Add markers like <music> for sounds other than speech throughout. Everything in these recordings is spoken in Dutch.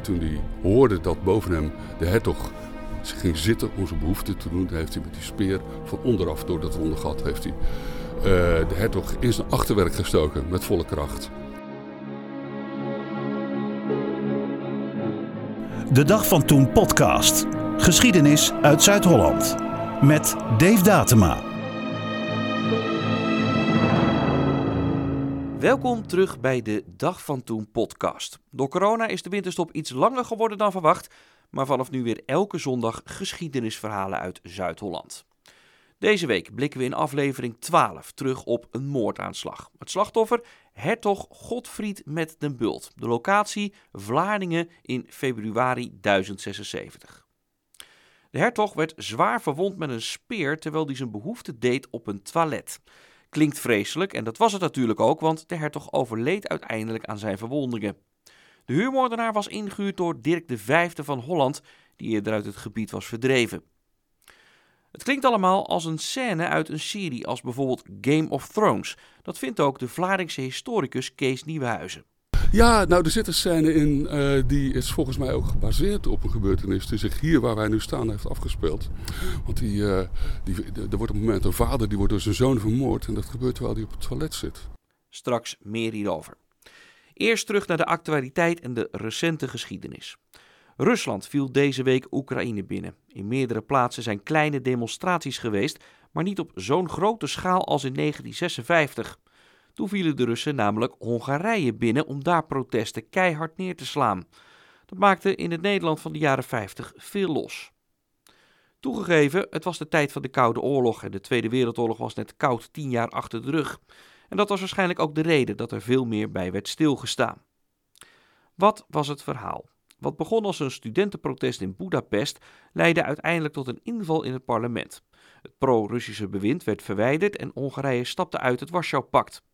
En toen hij hoorde dat boven hem de hertog ging zitten om zijn behoefte te doen, heeft hij met die speer van onderaf door dat ronde gat heeft hij, uh, de hertog in zijn achterwerk gestoken met volle kracht. De Dag van Toen podcast. Geschiedenis uit Zuid-Holland. Met Dave Datema. Welkom terug bij de Dag van Toen podcast. Door corona is de winterstop iets langer geworden dan verwacht, maar vanaf nu weer elke zondag geschiedenisverhalen uit Zuid-Holland. Deze week blikken we in aflevering 12 terug op een moordaanslag. Het slachtoffer hertog Godfried met den Bult. De locatie Vlaardingen in februari 1076. De hertog werd zwaar verwond met een speer terwijl hij zijn behoefte deed op een toilet. Klinkt vreselijk en dat was het natuurlijk ook, want de hertog overleed uiteindelijk aan zijn verwondingen. De huurmoordenaar was ingehuurd door Dirk V van Holland, die eerder uit het gebied was verdreven. Het klinkt allemaal als een scène uit een serie als bijvoorbeeld Game of Thrones. Dat vindt ook de Vlaardingse historicus Kees Nieuwenhuizen. Ja, nou er zit een scène in uh, die is volgens mij ook gebaseerd op een gebeurtenis die zich hier waar wij nu staan heeft afgespeeld. Want die, uh, die, er wordt op een moment een vader die wordt door zijn zoon vermoord en dat gebeurt terwijl hij op het toilet zit. Straks meer hierover. Eerst terug naar de actualiteit en de recente geschiedenis. Rusland viel deze week Oekraïne binnen. In meerdere plaatsen zijn kleine demonstraties geweest, maar niet op zo'n grote schaal als in 1956. Toen vielen de Russen namelijk Hongarije binnen om daar protesten keihard neer te slaan. Dat maakte in het Nederland van de jaren 50 veel los. Toegegeven, het was de tijd van de Koude Oorlog en de Tweede Wereldoorlog was net koud tien jaar achter de rug. En dat was waarschijnlijk ook de reden dat er veel meer bij werd stilgestaan. Wat was het verhaal? Wat begon als een studentenprotest in Budapest leidde uiteindelijk tot een inval in het parlement. Het pro-Russische bewind werd verwijderd en Hongarije stapte uit het Warschau-pact.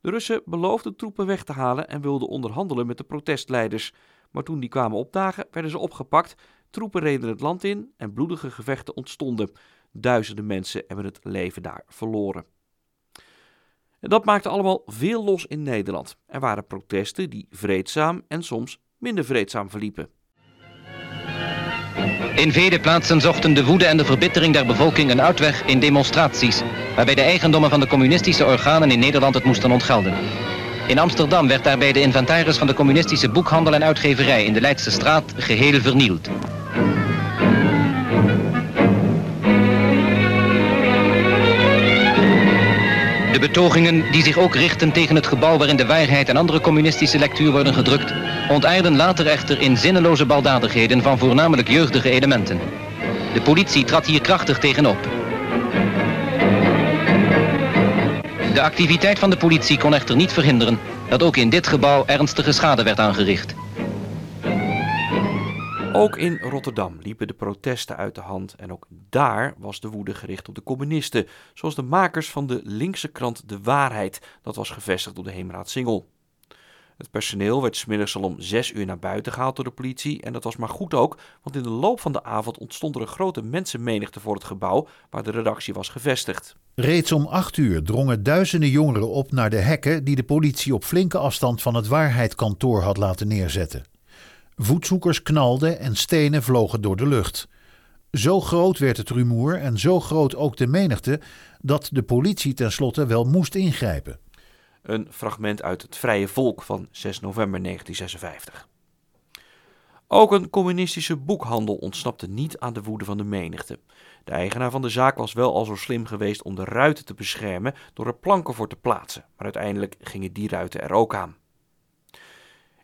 De Russen beloofden troepen weg te halen en wilden onderhandelen met de protestleiders. Maar toen die kwamen opdagen, werden ze opgepakt, troepen reden het land in en bloedige gevechten ontstonden. Duizenden mensen hebben het leven daar verloren. En dat maakte allemaal veel los in Nederland. Er waren protesten die vreedzaam en soms minder vreedzaam verliepen. In vele plaatsen zochten de woede en de verbittering der bevolking een uitweg in demonstraties, waarbij de eigendommen van de communistische organen in Nederland het moesten ontgelden. In Amsterdam werd daarbij de inventaris van de communistische boekhandel en uitgeverij in de Leidse straat geheel vernield. Betogingen die zich ook richten tegen het gebouw waarin de waarheid en andere communistische lectuur worden gedrukt, ontaarden later echter in zinneloze baldadigheden van voornamelijk jeugdige elementen. De politie trad hier krachtig tegenop. De activiteit van de politie kon echter niet verhinderen dat ook in dit gebouw ernstige schade werd aangericht. Ook in Rotterdam liepen de protesten uit de hand en ook daar was de woede gericht op de communisten, zoals de makers van de linkse krant De Waarheid, dat was gevestigd op de Heemraad Singel. Het personeel werd smiddags al om zes uur naar buiten gehaald door de politie en dat was maar goed ook, want in de loop van de avond ontstond er een grote mensenmenigte voor het gebouw waar de redactie was gevestigd. Reeds om acht uur drongen duizenden jongeren op naar de hekken die de politie op flinke afstand van het waarheidkantoor had laten neerzetten. Voetzoekers knalden en stenen vlogen door de lucht. Zo groot werd het rumoer en zo groot ook de menigte dat de politie tenslotte wel moest ingrijpen. Een fragment uit het Vrije Volk van 6 november 1956. Ook een communistische boekhandel ontsnapte niet aan de woede van de menigte. De eigenaar van de zaak was wel al zo slim geweest om de ruiten te beschermen door er planken voor te plaatsen, maar uiteindelijk gingen die ruiten er ook aan.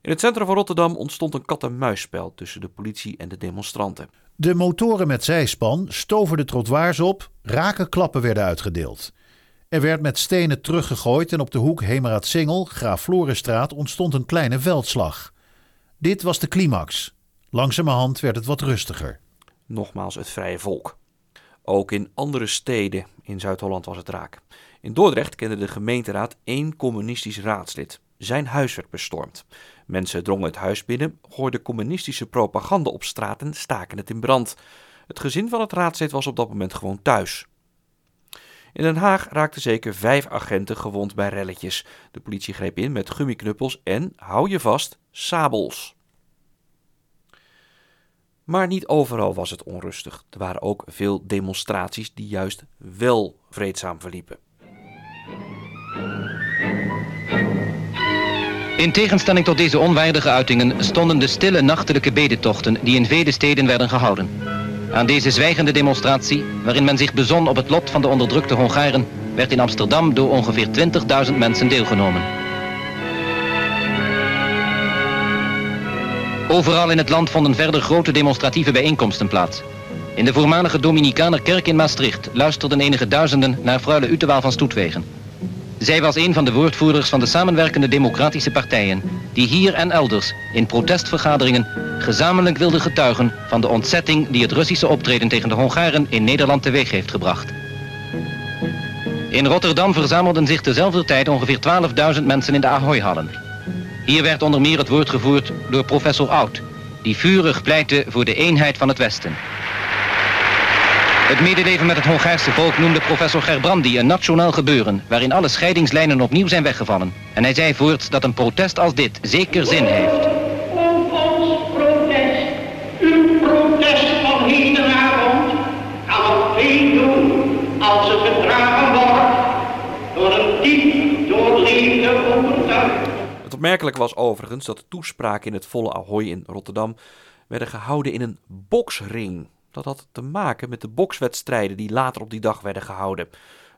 In het centrum van Rotterdam ontstond een kat-en-muisspel tussen de politie en de demonstranten. De motoren met zijspan stoven de trottoirs op, rakenklappen werden uitgedeeld. Er werd met stenen teruggegooid en op de hoek Hemeraad-Singel, Graaf Florenstraat ontstond een kleine veldslag. Dit was de climax. Langzamerhand werd het wat rustiger. Nogmaals het vrije volk. Ook in andere steden in Zuid-Holland was het raak. In Dordrecht kende de gemeenteraad één communistisch raadslid. Zijn huis werd bestormd. Mensen drongen het huis binnen, gooiden communistische propaganda op straat en staken het in brand. Het gezin van het raadslid was op dat moment gewoon thuis. In Den Haag raakten zeker vijf agenten gewond bij relletjes. De politie greep in met gummiknuppels en, hou je vast, sabels. Maar niet overal was het onrustig. Er waren ook veel demonstraties die juist wel vreedzaam verliepen. In tegenstelling tot deze onwaardige uitingen stonden de stille nachtelijke bedentochten die in vele steden werden gehouden. Aan deze zwijgende demonstratie, waarin men zich bezon op het lot van de onderdrukte Hongaren, werd in Amsterdam door ongeveer 20.000 mensen deelgenomen. Overal in het land vonden verder grote demonstratieve bijeenkomsten plaats. In de voormalige Dominicanerkerk in Maastricht luisterden enige duizenden naar Freule Utewaal van Stoetwegen. Zij was een van de woordvoerders van de samenwerkende democratische partijen... die hier en elders in protestvergaderingen gezamenlijk wilden getuigen... van de ontzetting die het Russische optreden tegen de Hongaren in Nederland teweeg heeft gebracht. In Rotterdam verzamelden zich tezelfde tijd ongeveer 12.000 mensen in de Ahoy-hallen. Hier werd onder meer het woord gevoerd door professor Oud... die vurig pleitte voor de eenheid van het Westen. Het medeleven met het Hongaarse volk noemde professor Gerbrandi een nationaal gebeuren... waarin alle scheidingslijnen opnieuw zijn weggevallen. En hij zei voorts dat een protest als dit zeker zin heeft. Om ons protest, uw protest van hedenavond, kan veel doen als het gedragen wordt door een diep doorleefde overtuiging. Het opmerkelijke was overigens dat de toespraken in het volle Ahoy in Rotterdam werden gehouden in een boksring. Dat had te maken met de bokswedstrijden die later op die dag werden gehouden.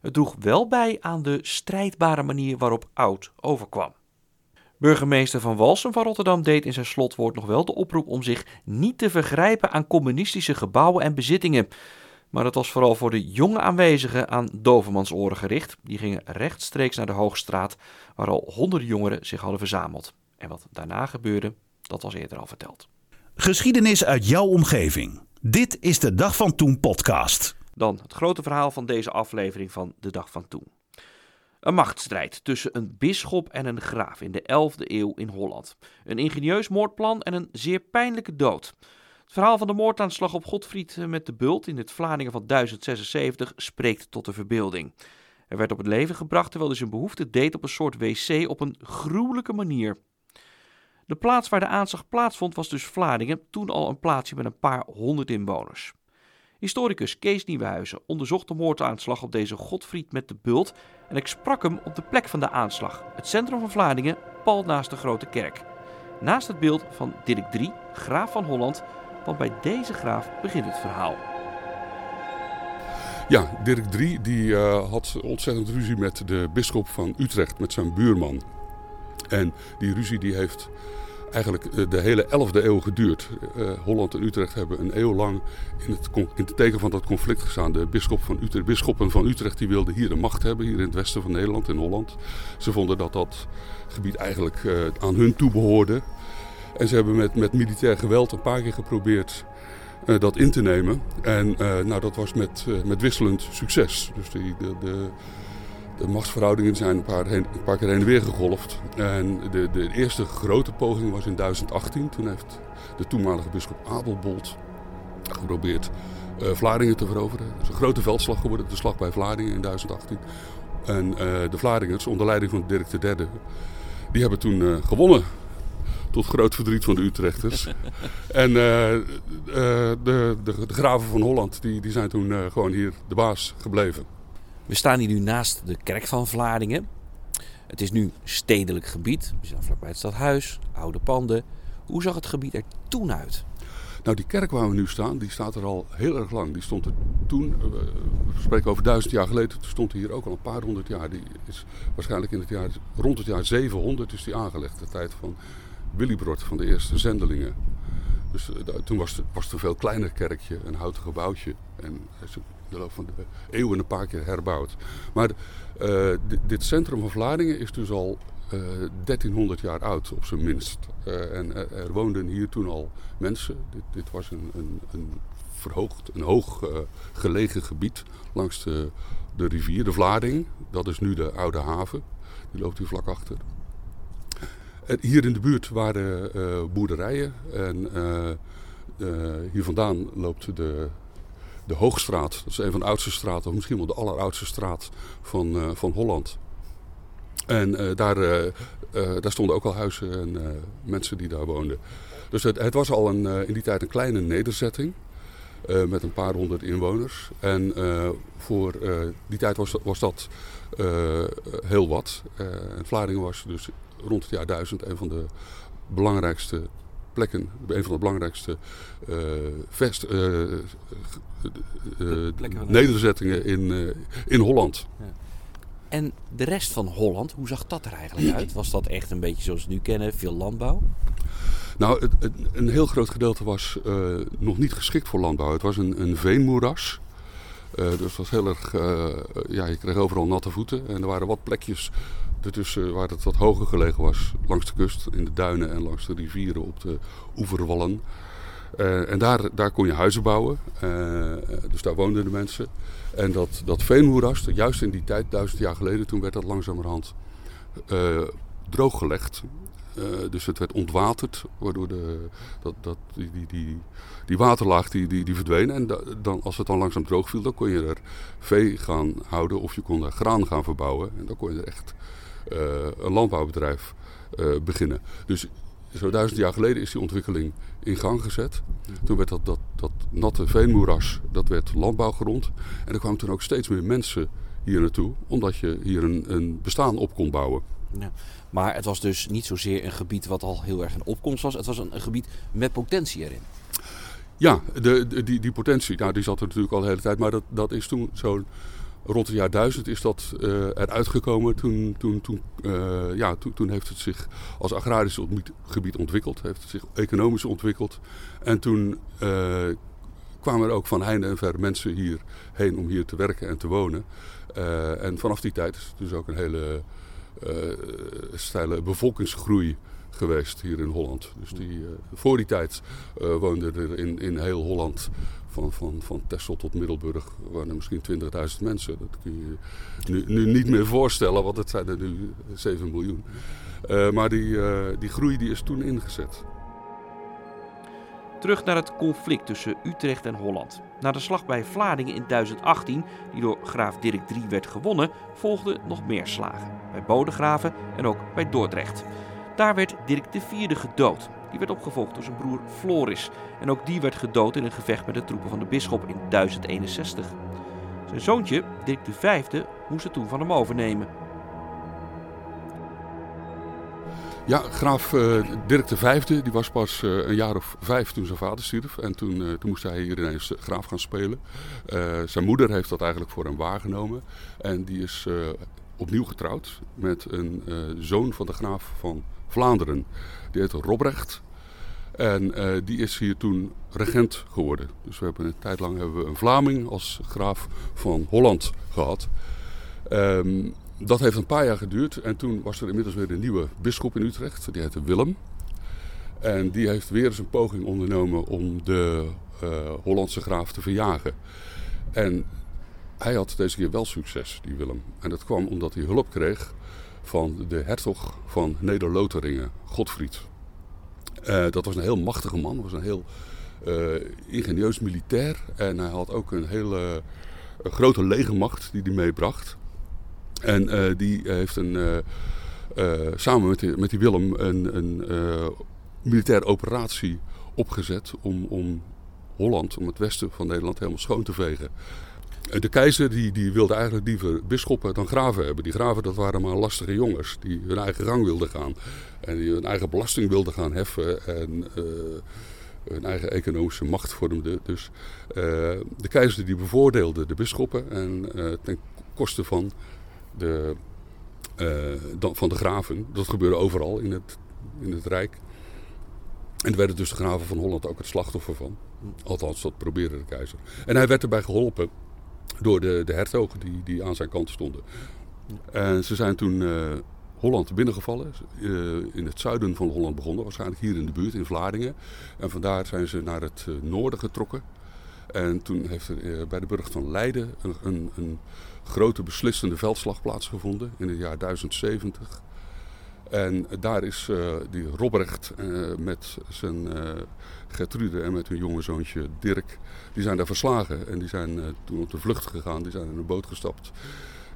Het droeg wel bij aan de strijdbare manier waarop Oud overkwam. Burgemeester van Walsum van Rotterdam deed in zijn slotwoord nog wel de oproep om zich niet te vergrijpen aan communistische gebouwen en bezittingen. Maar dat was vooral voor de jonge aanwezigen aan dovermansoren gericht. Die gingen rechtstreeks naar de Hoogstraat, waar al honderden jongeren zich hadden verzameld. En wat daarna gebeurde, dat was eerder al verteld. Geschiedenis uit jouw omgeving. Dit is de Dag van Toen podcast. Dan het grote verhaal van deze aflevering van De Dag van Toen. Een machtsstrijd tussen een bisschop en een graaf in de 11e eeuw in Holland. Een ingenieus moordplan en een zeer pijnlijke dood. Het verhaal van de moordaanslag op Godfried met de Bult in het Vlaanderen van 1076 spreekt tot de verbeelding. Er werd op het leven gebracht terwijl hij zijn behoefte deed op een soort wc op een gruwelijke manier. De plaats waar de aanslag plaatsvond was dus Vlaardingen, toen al een plaatsje met een paar honderd inwoners. Historicus Kees Nieuwenhuizen onderzocht de moordaanslag op deze Godfried met de Bult en ik sprak hem op de plek van de aanslag, het centrum van Vlaardingen, pal naast de Grote Kerk. Naast het beeld van Dirk III, graaf van Holland, want bij deze graaf begint het verhaal. Ja, Dirk III die, uh, had ontzettend ruzie met de bisschop van Utrecht, met zijn buurman. En die ruzie die heeft eigenlijk eh, de hele 11e eeuw geduurd. Uh, Holland en Utrecht hebben een eeuw lang in het, in teken van dat conflict gestaan. De bisschop van Utrecht, bisschoppen van Utrecht die wilden hier de macht hebben, hier in het westen van Nederland, in Holland. Ze vonden dat dat gebied eigenlijk uh, aan hun toebehoorde. En ze hebben met, met militair geweld een paar keer geprobeerd dat in te nemen. En nou, dat was met, met wisselend succes. Dus die, de, de de machtsverhoudingen zijn een paar, heen, een paar keer heen en weer gegolfd. En de, de eerste grote poging was in 1018. Toen heeft de toenmalige bisschop Abelbold geprobeerd uh, Vlaardingen te veroveren. Het is een grote veldslag geworden, de slag bij Vlaardingen in 1018. En uh, de Vlaardingers, onder leiding van Dirk III, die hebben toen uh, gewonnen. Tot groot verdriet van de Utrechters. <laughs> en de, de, de, graven van Holland die, die zijn toen gewoon hier de baas gebleven. We staan hier nu naast de kerk van Vlaardingen. Het is nu stedelijk gebied. We zijn vlakbij het stadhuis, oude panden. Hoe zag het gebied er toen uit? Nou, die kerk waar we nu staan, die staat er al heel erg lang. Die stond er toen, we spreken over duizend jaar geleden, stond hier ook al een paar honderd jaar. Die is waarschijnlijk in het jaar, rond het jaar 700 is die aangelegd. De tijd van Willibrord, van de eerste zendelingen. Dus uh, toen was het, was een veel kleiner kerkje, een houten gebouwtje. En de loop van de eeuwen een paar keer herbouwd. Maar uh, dit centrum van Vlaardingen is dus al uh, 1300 jaar oud, op zijn minst. Uh, en er, woonden hier toen al mensen. Dit, dit was een, een, een, verhoogd, een hoog gelegen gebied langs de, de rivier, de Vlaarding. Dat is nu de oude haven. Die loopt hier vlak achter. Hier in de buurt waren boerderijen. En hier vandaan loopt de, de Hoogstraat. Dat is een van de oudste straten, of misschien wel de alleroudste straat van, uh, van Holland. En eh, daar, eh, eh, daar stonden ook al huizen en eh, mensen die daar woonden. Dus het, het was al een, eh, in die tijd een kleine nederzetting. eh, met een paar honderd inwoners. En eh, voor eh, die tijd was, was dat eh, heel wat. Eh, en Vlaardingen was dus rond het jaar 1000 een van de belangrijkste plekken, een van de belangrijkste eh, vest, eh, eh, plekken nederzettingen in, in Holland. En de rest van Holland, hoe zag dat er eigenlijk uit? Was dat echt een beetje zoals we het nu kennen, veel landbouw? Nou, het, het- een heel groot gedeelte was nog niet geschikt voor landbouw. Het was een, een veenmoeras. Dus het was heel erg, ja, je kreeg overal natte voeten. En er waren wat plekjes ertussen waar het wat hoger gelegen was. Langs de kust, in de duinen en langs de rivieren op de oeverwallen. Eh, en daar, daar kon je huizen bouwen. Eh, dus daar woonden de mensen. En dat, dat veenmoeras, juist in die tijd, duizend jaar geleden, toen werd dat langzamerhand eh, drooggelegd. Eh, dus het werd ontwaterd, waardoor de, dat, dat, die, die, die, die waterlaag die, die, die verdween. En da- dan, als het dan langzaam droog viel, dan kon je er vee gaan houden of je kon er graan gaan verbouwen. En dan kon je er echt eh, een landbouwbedrijf eh, beginnen. Dus zo duizend jaar geleden is die ontwikkeling in gang gezet. Toen werd dat, dat, dat natte veenmoeras, dat werd landbouwgrond. En er kwamen toen ook steeds meer mensen hier naartoe, omdat je hier een, een bestaan op kon bouwen. Maar het was dus niet zozeer een gebied wat al heel erg in opkomst was. Het was een, gebied met potentie erin. Ja, de, die, die potentie, nou, die zat er natuurlijk al de hele tijd. Maar dat, dat is toen zo rond het jaar 1000 is dat eh, eruit gekomen. Toen, toen, toen, eh, ja, toen, toen heeft het zich als agrarisch gebied ontwikkeld. Heeft het zich economisch ontwikkeld. En toen eh, kwamen er ook van heinde en ver mensen hierheen om hier te werken en te wonen. En vanaf die tijd is het dus ook een hele steile bevolkingsgroei geweest hier in Holland. Dus die, eh, voor die tijd eh woonden er in, in heel Holland, van, van, van Texel tot Middelburg, waren misschien 20.000 mensen. Dat kun je nu, nu niet meer voorstellen, want het zijn er nu 7 miljoen. Eh, maar die, eh, die groei die is toen ingezet. Terug naar het conflict tussen Utrecht en Holland. Na de slag bij Vlaardingen in 1018, die door graaf Dirk III werd gewonnen, volgden nog meer slagen. Bij Bodegraven en ook bij Dordrecht. Daar werd Dirk IV gedood. Die werd opgevolgd door zijn broer Floris. En ook die werd gedood in een gevecht met de troepen van de bisschop in 1061. Zijn zoontje, Dirk V, moest het toen van hem overnemen. Ja, graaf eh, Dirk V, die was pas eh, een jaar of vijf toen zijn vader stierf. En toen, eh, toen moest hij hier ineens graaf gaan spelen. Zijn moeder heeft dat eigenlijk voor hem waargenomen. En die is opnieuw getrouwd met een zoon van de graaf van Vlaanderen. Die heette Robrecht. En die is hier toen regent geworden. Dus we hebben een tijd lang hebben we een Vlaming als graaf van Holland gehad. Ehm, dat heeft een paar jaar geduurd en toen was er inmiddels weer een nieuwe bisschop in Utrecht. Die heette Willem. En die heeft weer eens een poging ondernomen om de eh, Hollandse graaf te verjagen. En hij had deze keer wel succes, die Willem. En dat kwam omdat hij hulp kreeg van de hertog van Neder-Lotharingen, Godfried. Eh, dat was een heel machtige man, was een heel eh, ingenieus militair. En hij had ook een hele grote legermacht die hij meebracht. En eh, die heeft een, eh, eh, samen met die, met die Willem een, een eh, militaire operatie opgezet om, om Holland, om het westen van Nederland helemaal schoon te vegen. En De keizer die, die wilde eigenlijk liever bisschoppen dan graven hebben. Die graven dat waren maar lastige jongens die hun eigen gang wilden gaan. En die hun eigen belasting wilden gaan heffen en eh, hun eigen economische macht vormden. Dus eh, de keizer die bevoordeelde de bisschoppen en eh, ten koste van de, eh, van de graven. Dat gebeurde overal in het, in het Rijk. En daar werden dus de graven van Holland ook het slachtoffer van. Althans, dat probeerde de keizer. En hij werd erbij geholpen door de, de hertogen die, die aan zijn kant stonden. En ze zijn toen eh, Holland binnengevallen. eh, in het zuiden van Holland begonnen. Waarschijnlijk hier in de buurt, in Vlaardingen. En vandaar zijn ze naar het noorden getrokken. En toen heeft er eh, bij de burcht van Leiden een, een, een grote beslissende veldslag plaatsgevonden in het jaar 1070. En daar is eh, die Robrecht eh, met zijn Gertrude en met hun jonge zoontje Dirk, die zijn daar verslagen. En die zijn toen op de vlucht gegaan, die zijn in een boot gestapt.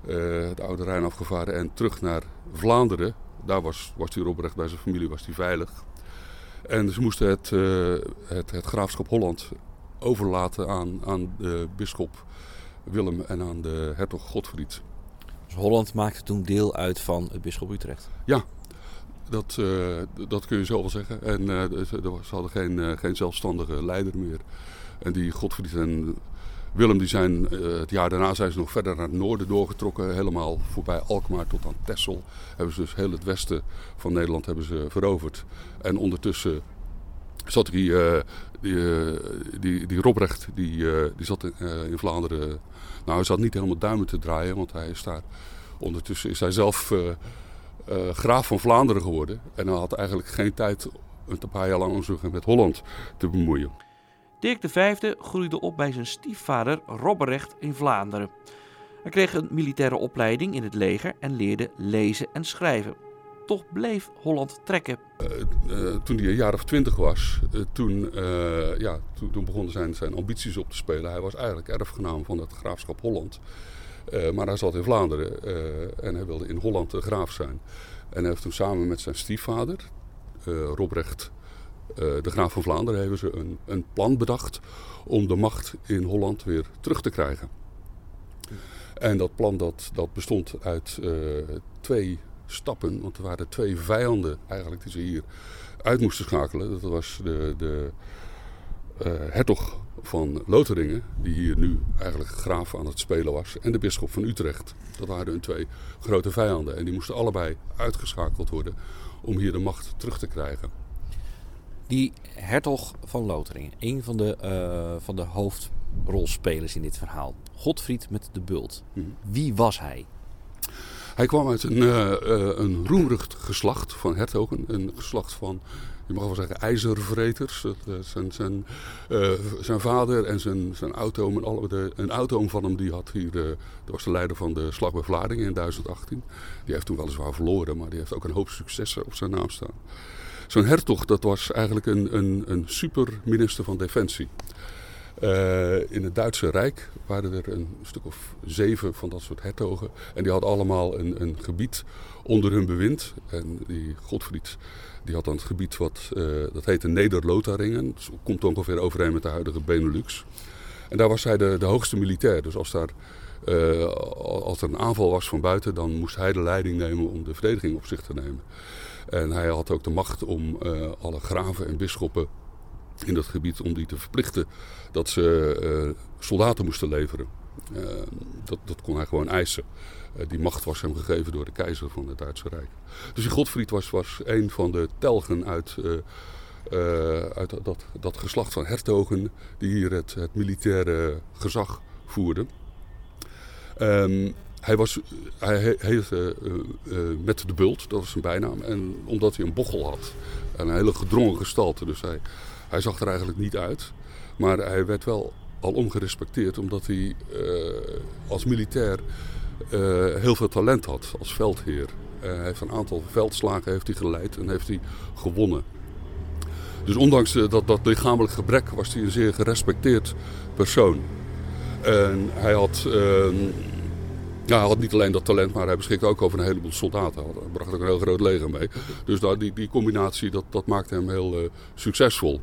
de Oude Rijn afgevaren en terug naar Vlaanderen. Daar was, was hij Robrecht bij zijn familie was hij veilig. En ze moesten het, het, het graafschap Holland overlaten aan, aan de bisschop Willem en aan de hertog Godfried. Dus Holland maakte toen deel uit van het bisschop Utrecht? Ja, dat, uh, dat kun je zo wel zeggen. En uh, ze hadden geen, uh, geen zelfstandige leider meer. En die Godfried en Willem die zijn het jaar daarna zijn ze nog verder naar het noorden doorgetrokken. Helemaal voorbij Alkmaar tot aan Texel. Hebben ze dus heel het westen van Nederland hebben ze veroverd. En ondertussen zat die, die, die, die Robrecht, die, die zat in, Vlaanderen. Nou, hij zat niet helemaal duimen te draaien, want hij is daar... Ondertussen is hij zelf graaf van Vlaanderen geworden. En hij had eigenlijk geen tijd een paar jaar lang om zich met Holland te bemoeien. Dirk V groeide op bij zijn stiefvader Robrecht in Vlaanderen. Hij kreeg een militaire opleiding in het leger en leerde lezen en schrijven. Toch bleef Holland trekken. Uh, uh, toen hij een jaar of twintig was, toen, ja, toen, begonnen zijn, zijn ambities op te spelen. Hij was eigenlijk erfgenaam van het graafschap Holland. Maar hij zat in Vlaanderen en hij wilde in Holland de graaf zijn. En hij heeft toen samen met zijn stiefvader, Robrecht, de graaf van Vlaanderen, hebben ze een, een, plan bedacht om de macht in Holland weer terug te krijgen. En dat plan dat, dat bestond uit twee stappen, want er waren twee vijanden eigenlijk die ze hier uit moesten schakelen. Dat was de, de hertog van Lotharingen, die hier nu eigenlijk graaf aan het spelen was, en de bisschop van Utrecht. Dat waren hun twee grote vijanden en die moesten allebei uitgeschakeld worden om hier de macht terug te krijgen. Die hertog van Lotharingen, een van de, uh, van de hoofdrolspelers in dit verhaal, Godfried met de bult. Mm Wie was hij? Hij kwam uit een, uh, uh, een geslacht van hertogen, een geslacht van je mag wel zeggen, ijzervreters. Zijn, zijn, uh, zijn vader en zijn, zijn auto, en alle, de, een auto van hem, die had hier, dat was de leider van de slag bij Vlaardingen in 1018. Die heeft toen weliswaar verloren, maar die heeft ook een hoop successen op zijn naam staan. Zo'n hertog, dat was eigenlijk een, een, een superminister van Defensie. Uh, in het Duitse Rijk waren er een stuk of zeven van dat soort hertogen. En die hadden allemaal een, een gebied onder hun bewind. En die Godfried die had dan het gebied wat, uh, dat heette Neder-Lotharingen. Dat komt ongeveer overeen met de huidige Benelux. En daar was hij de, de hoogste militair. Dus als, daar, uh, als er een aanval was van buiten, dan moest hij de leiding nemen om de verdediging op zich te nemen. En hij had ook de macht om alle graven en bisschoppen in dat gebied om die te verplichten dat ze soldaten moesten leveren. dat, dat kon hij gewoon eisen. Eh, die macht was hem gegeven door de keizer van het Duitse Rijk. Dus die Godfried was, was een van de telgen uit, uit dat, dat geslacht van hertogen die hier het, militaire gezag voerden. Um, hij was hij heette met de bult, dat was zijn bijnaam. En omdat hij een bochel had en een hele gedrongen gestalte, dus hij, hij zag er eigenlijk niet uit. Maar hij werd wel al omgerespecteerd omdat hij als militair uh, heel veel talent had als veldheer. Uh, hij heeft een aantal veldslagen heeft hij geleid en heeft hij gewonnen. Dus ondanks dat, dat lichamelijk gebrek was hij een zeer gerespecteerd persoon. En hij had, ehm, ja, had niet alleen dat talent, maar hij beschikte ook over een heleboel soldaten. Hij bracht ook een heel groot leger mee. Dus die, die combinatie dat, dat maakte hem heel succesvol.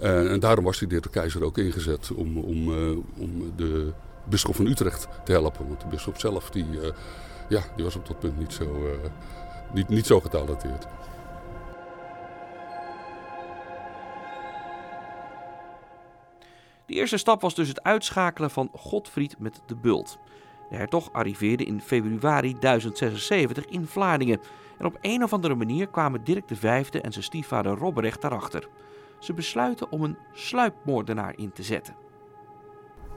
En, en, daarom was door de keizer ook ingezet om, om, om de bisschop van Utrecht te helpen. Want de bisschop zelf die, uh, ja, die was op dat punt niet zo, niet, niet zo getalenteerd. De eerste stap was dus het uitschakelen van Godfried met de bult. De hertog arriveerde in februari 1076 in Vlaardingen. En op een of andere manier kwamen Dirk V en zijn stiefvader Robrecht daarachter. Ze besluiten om een sluipmoordenaar in te zetten.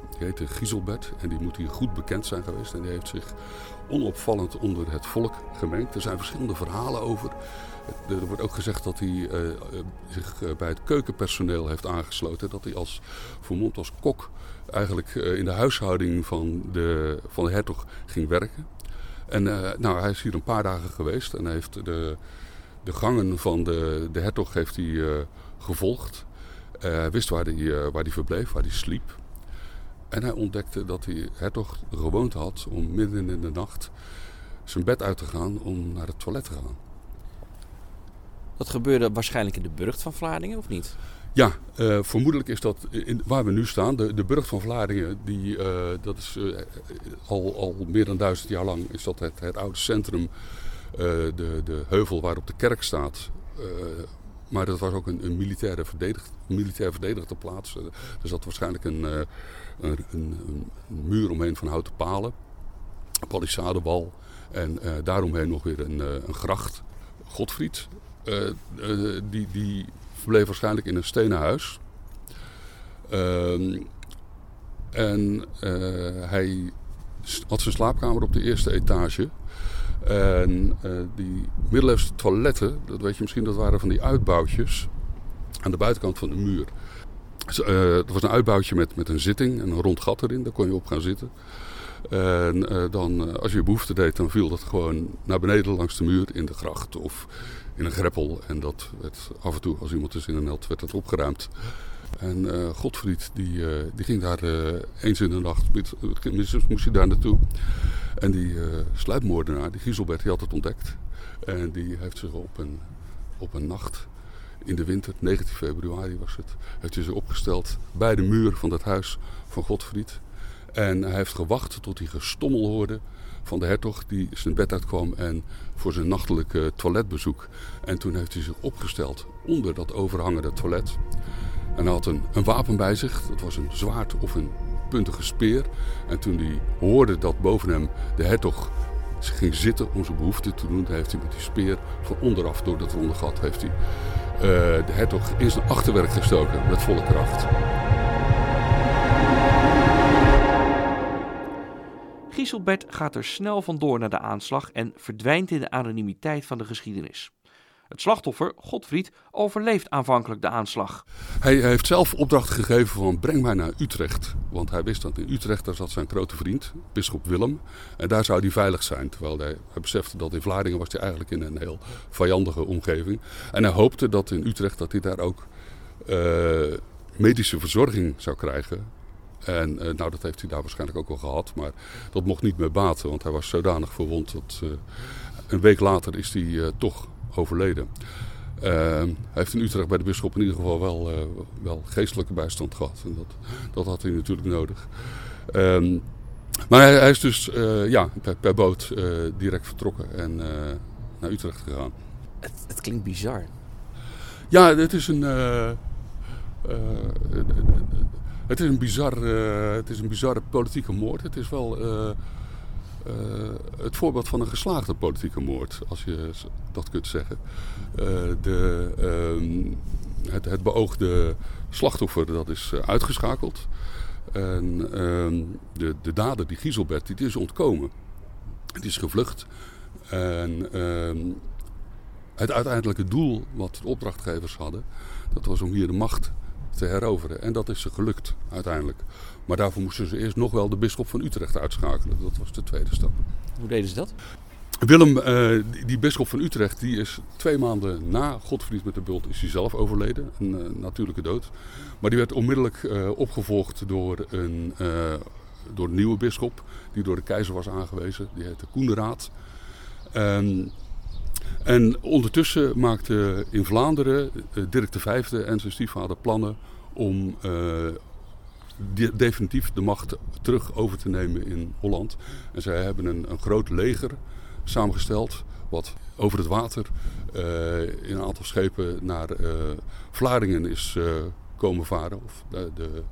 Die heette Gieselbert en die moet hier goed bekend zijn geweest. En die heeft zich onopvallend onder het volk gemengd. Er zijn verschillende verhalen over. Er wordt ook gezegd dat hij uh, zich eh, bij het keukenpersoneel heeft aangesloten. Dat hij als vermomd als kok eigenlijk in de huishouding van de, van de hertog ging werken. En nou, hij is hier een paar dagen geweest en heeft de, de gangen van de, de hertog heeft hij, gevolgd. Hij wist waar hij, waar hij verbleef, waar hij sliep. En hij ontdekte dat die hertog de gewoonte had om midden in de nacht zijn bed uit te gaan om naar het toilet te gaan. Dat gebeurde waarschijnlijk in de burcht van Vlaardingen, of niet? Ja, uh, vermoedelijk is dat in, waar we nu staan, de, de burcht van Vlaardingen, die, uh, dat is uh, al, al meer dan duizend jaar lang is dat het, het oude centrum, de, de heuvel waarop de kerk staat. Maar dat was ook een, een militaire militair verdedigde plaats. er zat waarschijnlijk een, een, een, een, muur omheen van houten palen, een palissadewal en daaromheen nog weer een, een gracht. Godfried, die, die verbleef waarschijnlijk in een stenen huis. Ehm, en hij had zijn slaapkamer op de eerste etage. En uh, die middeleeuwse toiletten, dat weet je misschien, dat waren van die uitbouwtjes aan de buitenkant van de muur. Dat was een uitbouwtje met, met een zitting en een rond gat erin, daar kon je op gaan zitten. En dan, als je behoefte deed, dan viel dat gewoon naar beneden langs de muur in de gracht of in een greppel. En dat werd af en toe, als iemand dus in een held werd dat opgeruimd. En uh, Godfried, die, uh, die ging daar uh, eens in de nacht, moest hij daar naartoe. En die sluipmoordenaar, die Gieselbert, die had het ontdekt. En die heeft zich op een, op een nacht in de winter, 19 februari was het, heeft hij zich opgesteld bij de muur van dat huis van Godfried. En hij heeft gewacht tot hij gestommel hoorde van de hertog die zijn bed uitkwam en voor zijn nachtelijke toiletbezoek. En toen heeft hij zich opgesteld onder dat overhangende toilet. En had een, wapen bij zich, dat was een zwaard of een puntige speer. En toen hij hoorde dat boven hem de hertog ging zitten om zijn behoefte te doen, heeft hij met die speer van onderaf door dat ronde gat heeft hij, uh, de hertog in zijn achterwerk gestoken met volle kracht. Gieselbert gaat er snel vandoor naar de aanslag en verdwijnt in de anonimiteit van de geschiedenis. Het slachtoffer, Godfried, overleeft aanvankelijk de aanslag. Hij heeft zelf opdracht gegeven van breng mij naar Utrecht. Want hij wist dat in Utrecht daar zat zijn grote vriend, bisschop Willem. En daar zou hij veilig zijn. Terwijl hij, hij besefte dat in Vlaardingen was hij eigenlijk in een heel vijandige omgeving. En hij hoopte dat in Utrecht dat hij daar ook uh, medische verzorging zou krijgen. En uh, nou, dat heeft hij daar waarschijnlijk ook wel gehad. Maar dat mocht niet meer baten, want hij was zodanig verwond dat uh, een week later is hij toch overleden. hij heeft in Utrecht bij de bisschop in ieder geval wel, wel geestelijke bijstand gehad. En dat, dat had hij natuurlijk nodig. Um, maar hij, hij, is dus ja, per, per boot direct vertrokken en naar Utrecht gegaan. Het, het, klinkt bizar. Ja, het is een het is een, bizar, het is een bizarre politieke moord. Het is wel uh, het voorbeeld van een geslaagde politieke moord, als je dat kunt zeggen. de, ehm, het, het, beoogde slachtoffer dat is uitgeschakeld. En ehm, de, de dader, die Gieselbert, die is ontkomen. Die is gevlucht. En ehm, het uiteindelijke doel wat de opdrachtgevers hadden, dat was om hier de macht te heroveren. En dat is ze gelukt uiteindelijk. Maar daarvoor moesten ze eerst nog wel de bisschop van Utrecht uitschakelen. Dat was de tweede stap. Hoe deden ze dat? Willem, uh, die, bisschop van Utrecht, die is twee maanden na Godfried met de bult is hij zelf overleden. Een uh, natuurlijke dood. Maar die werd onmiddellijk uh, opgevolgd door een, door een nieuwe bisschop. Die door de keizer was aangewezen. Die heette Koenraad. Um, en ondertussen maakte in Vlaanderen Dirk V en zijn stiefvader plannen om uh, definitief de macht terug over te nemen in Holland. En zij hebben een, een groot leger samengesteld wat over het water uh, in een aantal schepen naar Vlaardingen is komen varen. Of de, de,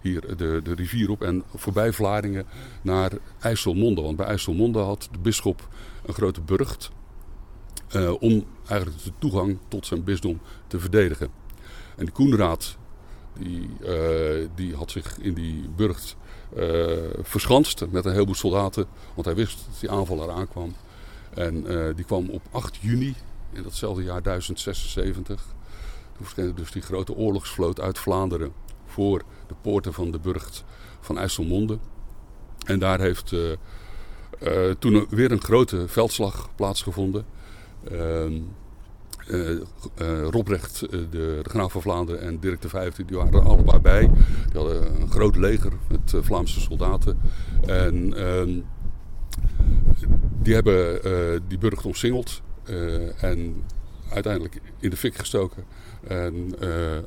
hier de, de rivier op en voorbij Vlaardingen naar IJsselmonde. Want bij IJsselmonde had de bisschop een grote burcht uh, om eigenlijk de toegang tot zijn bisdom te verdedigen. En die Koenraad die, uh, die had zich in die burcht uh, verschanst met een heleboel soldaten, want hij wist dat die aanval eraan kwam. En die kwam op 8 juni in datzelfde jaar 1076. Toen verscheen dus die grote oorlogsvloot uit Vlaanderen voor de poorten van de burcht van IJsselmonde. En daar heeft toen weer een grote veldslag plaatsgevonden. Uh, Uh, Robrecht, uh, de, de, graaf van Vlaanderen en Dirk V, die waren er allebei bij. Die hadden een groot leger met Vlaamse soldaten. En ehm, die hebben die burcht omsingeld en uiteindelijk in de fik gestoken. En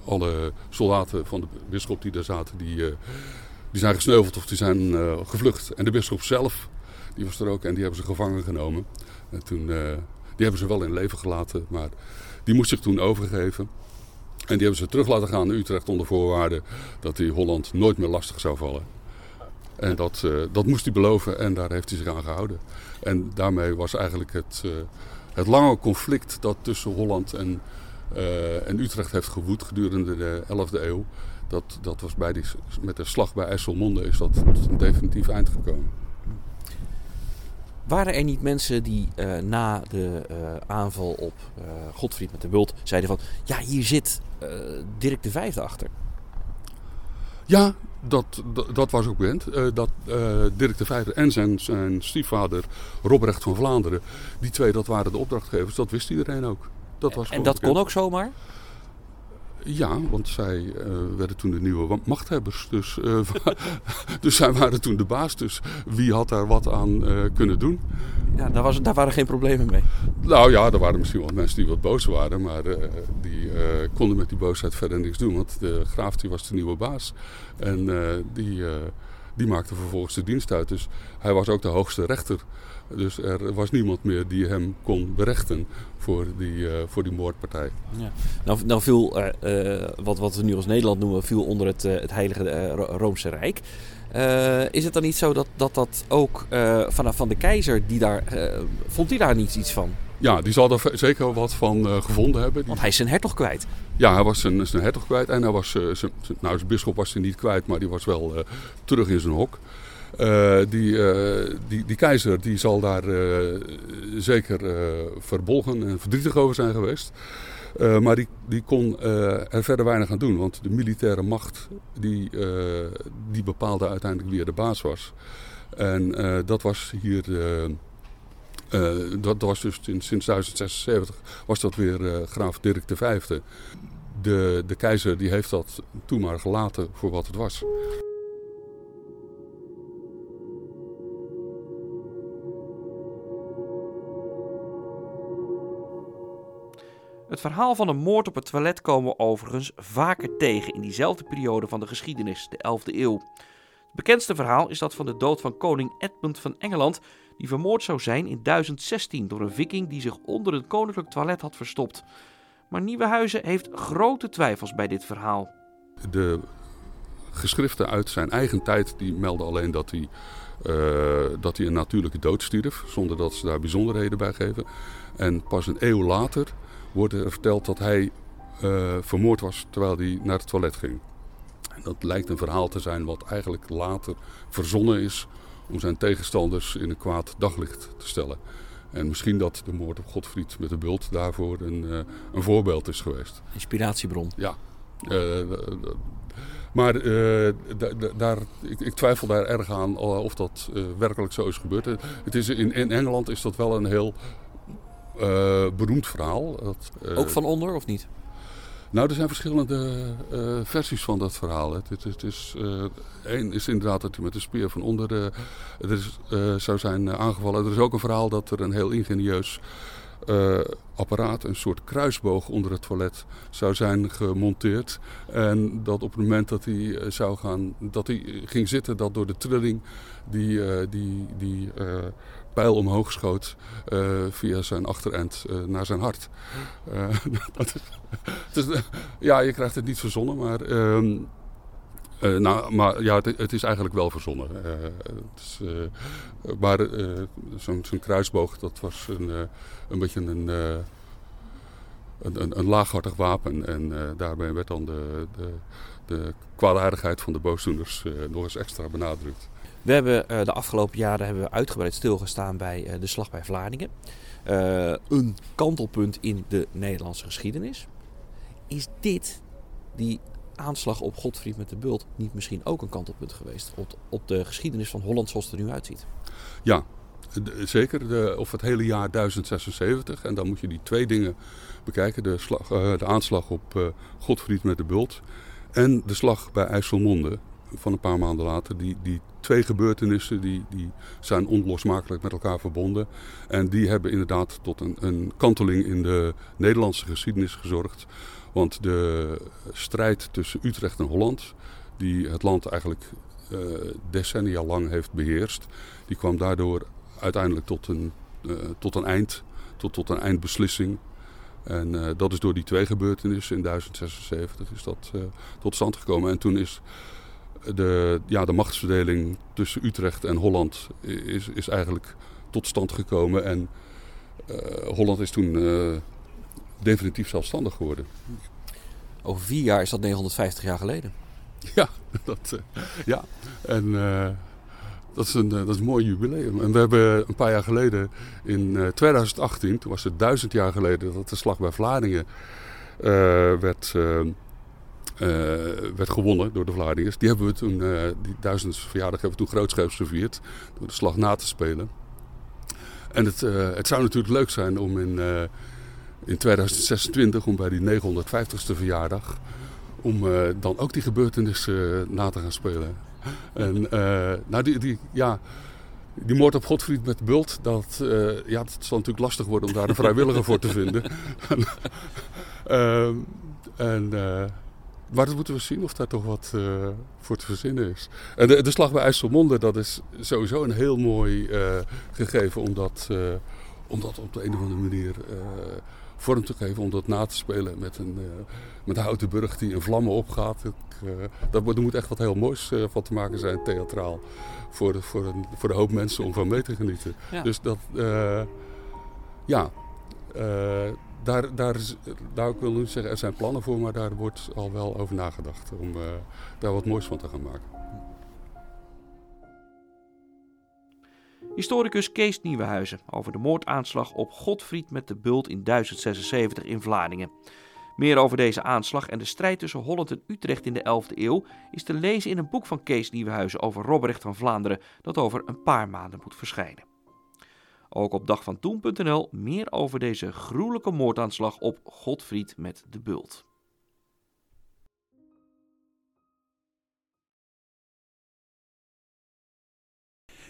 alle soldaten van de bisschop die daar zaten, die, die zijn gesneuveld of die zijn gevlucht. En de bisschop zelf, die was er ook en die hebben ze gevangen genomen. En toen die hebben ze wel in leven gelaten, maar die moest zich toen overgeven. En die hebben ze terug laten gaan naar Utrecht onder voorwaarde dat hij Holland nooit meer lastig zou vallen. En dat, uh, dat moest hij beloven en daar heeft hij zich aan gehouden. En daarmee was eigenlijk het, uh, het lange conflict dat tussen Holland en, uh, en Utrecht heeft gewoed gedurende de 11e eeuw. Dat, dat was bij die, met de slag bij IJsselmonde is dat tot een definitief eind gekomen. Waren er niet mensen die uh, na de uh, aanval op uh, Godfried met de Bult zeiden van... Ja, hier zit Dirk de Vijfde achter. Ja, dat, dat, dat was ook bekend. dat Dirk de Vijfde en zijn, zijn stiefvader Robrecht van Vlaanderen... Die twee, dat waren de opdrachtgevers. Dat wist iedereen ook. Dat was en dat bekend. kon ook zomaar? Ja, want zij uh, werden toen de nieuwe machthebbers. Dus, <laughs> uh, dus zij waren toen de baas. Dus wie had daar wat aan uh, kunnen doen? Ja, daar, was, daar waren geen problemen mee. Nou ja, er waren misschien wel mensen die wat boos waren. Maar die konden met die boosheid verder niks doen. Want de graaf die was de nieuwe baas. En die, die maakte vervolgens de dienst uit. Dus hij was ook de hoogste rechter. Dus er was niemand meer die hem kon berechten voor die, uh, voor die moordpartij. Ja. Nou, nou viel, uh, wat, wat we nu als Nederland noemen, viel onder het, het Heilige Roomse Rijk. is het dan niet zo dat dat, dat ook vanaf van de keizer, die daar, vond hij daar niet iets van? Ja, die zal er zeker wat van gevonden hebben. Want hij is zijn hertog kwijt. Ja, hij was zijn, zijn hertog kwijt. En hij was, zijn, nou, zijn bisschop was hij niet kwijt, maar die was wel terug in zijn hok. Uh, die, uh, die, die keizer die zal daar uh, zeker verbolgen en verdrietig over zijn geweest. maar die, die kon er verder weinig aan doen, want de militaire macht die, die bepaalde uiteindelijk wie er de baas was. En dat was hier. dat, was dus sinds, sinds 1076 was dat weer graaf Dirk V. De, de keizer die heeft dat toen maar gelaten voor wat het was. Het verhaal van een moord op het toilet komen we overigens vaker tegen in diezelfde periode van de geschiedenis, de 11e eeuw. Het bekendste verhaal is dat van de dood van koning Edmund van Engeland, die vermoord zou zijn in 1016 door een viking die zich onder het koninklijk toilet had verstopt. Maar Nieuwenhuizen heeft grote twijfels bij dit verhaal. De geschriften uit zijn eigen tijd die melden alleen dat hij, dat hij een natuurlijke dood stierf, zonder dat ze daar bijzonderheden bij geven. En pas een eeuw later wordt er verteld dat hij uh, vermoord was terwijl hij naar het toilet ging. En dat lijkt een verhaal te zijn wat eigenlijk later verzonnen is om zijn tegenstanders in een kwaad daglicht te stellen. En misschien dat de moord op Godfried met de bult daarvoor een, uh, een voorbeeld is geweest. Inspiratiebron. Ja. Uh, maar daar, ik, ik, twijfel daar erg aan of dat werkelijk zo is gebeurd. Het is, in, in Engeland is dat wel een heel uh, beroemd verhaal. Dat, Ook van onder of niet? Nou, er zijn verschillende versies van dat verhaal. Het, het, het is, één is inderdaad dat hij met de speer van onder er is, zou zijn aangevallen. Er is ook een verhaal dat er een heel ingenieus apparaat, een soort kruisboog onder het toilet, zou zijn gemonteerd. En dat op het moment dat hij zou gaan, dat hij ging zitten, dat door de trilling die, die, die pijl omhoog schoot uh, via zijn achterend uh, naar zijn hart. Uh, <laughs> dat is, ja, je krijgt het niet verzonnen, maar, ehm, nou, maar ja, het, is eigenlijk wel verzonnen. Is, maar zo'n zo kruisboog, dat was een, een beetje een, een, een, een, laaghartig wapen. En daarbij werd dan de, de, de kwaadaardigheid van de boosdoeners nog eens extra benadrukt. We hebben de afgelopen jaren hebben we uitgebreid stilgestaan bij de slag bij Vlaardingen. Een kantelpunt in de Nederlandse geschiedenis. Is dit, die aanslag op Godfried met de Bult, niet misschien ook een kantelpunt geweest op, op de geschiedenis van Holland zoals het er nu uitziet? Ja, zeker, de, of het hele jaar 1076. En dan moet je die twee dingen bekijken. De, slag, de aanslag op Godfried met de Bult en de slag bij IJsselmonde van een paar maanden later. Die, die twee gebeurtenissen die, die zijn onlosmakelijk met elkaar verbonden. En die hebben inderdaad tot een, een kanteling in de Nederlandse geschiedenis gezorgd. Want de strijd tussen Utrecht en Holland, die het land eigenlijk uh, decennia lang heeft beheerst, die kwam daardoor uiteindelijk tot een, uh, tot een eind, tot, tot een eindbeslissing. En uh, dat is door die twee gebeurtenissen in 1076 is dat tot stand gekomen. En toen is de, ja, de machtsverdeling tussen Utrecht en Holland is, is eigenlijk tot stand gekomen. En Holland is toen definitief zelfstandig geworden. Over vier jaar is dat 950 jaar geleden. <laughs> Ja, dat, uh, ja. en dat, is een, dat is een mooi jubileum. En we hebben een paar jaar geleden, in 2018, toen was het duizend jaar geleden dat de slag bij Vlaardingen werd uh, werd gewonnen door de Vlaardingers. Die hebben we toen, die duizend verjaardag hebben we toen grootscheeps gevierd. Door de slag na te spelen. En het, het zou natuurlijk leuk zijn om in, in 2026, om bij die 950ste verjaardag, om dan ook die gebeurtenissen na te gaan spelen. En nou, die, die, ja, die moord op Godfried met Bult, dat, ja, dat zal natuurlijk lastig worden om daar een vrijwilliger voor te vinden. <laughs> Ehm, en maar dat moeten we zien of daar toch wat voor te verzinnen is. En de, slag bij IJsselmonde, dat is sowieso een heel mooi uh, gegeven om dat, uh, om dat op de een of andere manier vorm te geven. Om dat na te spelen met een, met een houten burg die in vlammen opgaat. Ik, dat, er moet echt wat heel moois van te maken zijn, theatraal. Voor de, voor, een, voor de hoop mensen om van mee te genieten. Ja. Dus dat, ja daar, daar, daar ik wil nu zeggen, er zijn plannen voor, maar daar wordt al wel over nagedacht om uh, daar wat moois van te gaan maken. Historicus Kees Nieuwenhuizen over de moordaanslag op Godfried met de Bult in 1076 in Vlaardingen. Meer over deze aanslag en de strijd tussen Holland en Utrecht in de 11e eeuw is te lezen in een boek van Kees Nieuwenhuizen over Robrecht van Vlaanderen, dat over een paar maanden moet verschijnen. Ook op dagvantoen.nl meer over deze gruwelijke moordaanslag op Godfried met de Bult.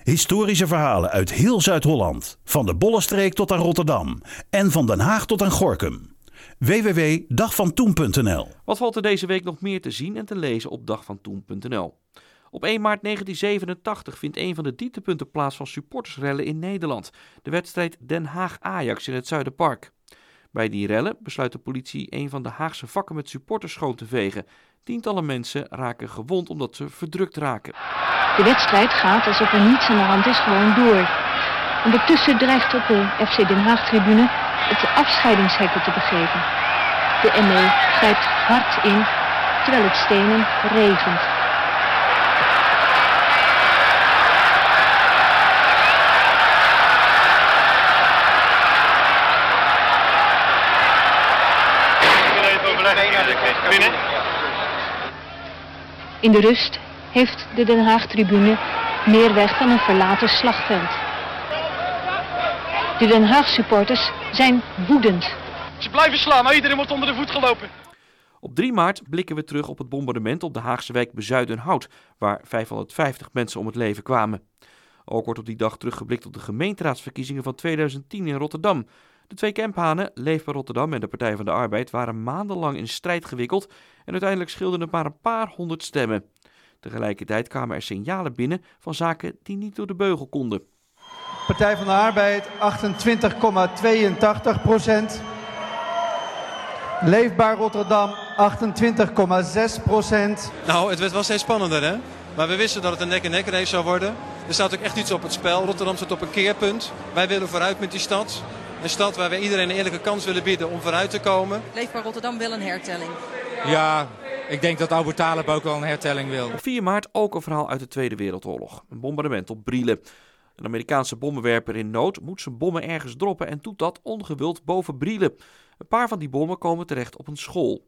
Historische verhalen uit heel Zuid-Holland, van de Bollestreek tot aan Rotterdam en van Den Haag tot aan Gorkum. www.dagvantoen.nl Wat valt er deze week nog meer te zien en te lezen op dagvantoen.nl? Op 1 maart 1987 vindt een van de dieptepunten plaats van supportersrellen in Nederland. De wedstrijd Den Haag-Ajax in het Zuiderpark. Bij die rellen besluit de politie een van de Haagse vakken met supporters schoon te vegen. Tientallen mensen raken gewond omdat ze verdrukt raken. De wedstrijd gaat alsof er niets aan de hand is gewoon door. Ondertussen dreigt op de FC Den Haag-tribune het afscheidingshekken te begeven. De ME grijpt hard in terwijl het stenen regent. In de rust heeft de Den Haag-tribune meer weg dan een verlaten slagveld. De Den Haag-supporters zijn woedend. Ze blijven slaan, maar iedereen wordt onder de voet gelopen. Op 3 maart blikken we terug op het bombardement op de Haagse wijk Bezuidenhout, waar 550 mensen om het leven kwamen. Ook wordt op die dag teruggeblikt op de gemeenteraadsverkiezingen van 2010 in Rotterdam. De twee camphanen, Leefbaar Rotterdam en de Partij van de Arbeid, waren maandenlang in strijd gewikkeld en uiteindelijk scheelden het maar een paar honderd stemmen. Tegelijkertijd kwamen er signalen binnen van zaken die niet door de beugel konden. Partij van de Arbeid 28,82 procent. Leefbaar Rotterdam 28,6 procent. Nou, het werd wel steeds spannender hè. Maar we wisten dat het een nek-en-nek race zou worden. Er staat ook echt iets op het spel. Rotterdam staat op een keerpunt. Wij willen vooruit met die stad. Een stad waar we iedereen een eerlijke kans willen bieden om vooruit te komen. Leefbaar Rotterdam wil een hertelling. Ja, ik denk dat Albert Talib ook wel een hertelling wil. Op 4 maart ook een verhaal uit de Tweede Wereldoorlog. Een bombardement op Brielen. Een Amerikaanse bommenwerper in nood moet zijn bommen ergens droppen en doet dat ongewild boven Brielen. Een paar van die bommen komen terecht op een school.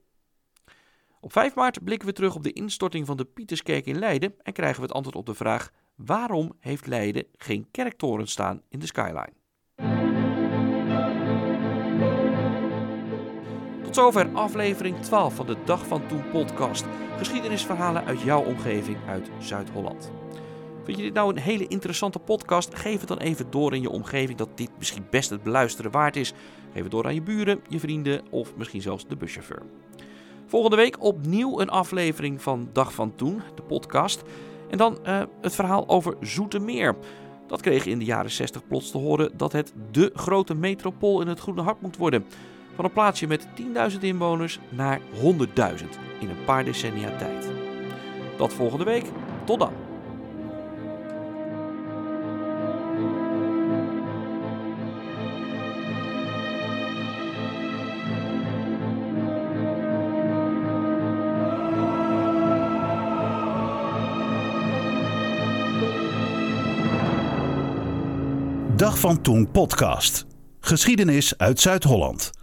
Op 5 maart blikken we terug op de instorting van de Pieterskerk in Leiden en krijgen we het antwoord op de vraag: Waarom heeft Leiden geen kerktoren staan in de skyline? Tot zover aflevering 12 van de Dag van Toen podcast. Geschiedenisverhalen uit jouw omgeving uit Zuid-Holland. Vind je dit nou een hele interessante podcast? Geef het dan even door in je omgeving dat dit misschien best het beluisteren waard is. Geef het door aan je buren, je vrienden of misschien zelfs de buschauffeur. Volgende week opnieuw een aflevering van Dag van Toen, de podcast. En dan uh, het verhaal over Zoetermeer. Dat kreeg in de jaren 60 plots te horen dat het de grote metropool in het Groene Hart moet worden. Van een plaatsje met 10.000 inwoners naar 100.000 in een paar decennia tijd. Dat volgende week. Tot dan. Dag van Toen podcast. Geschiedenis uit Zuid-Holland.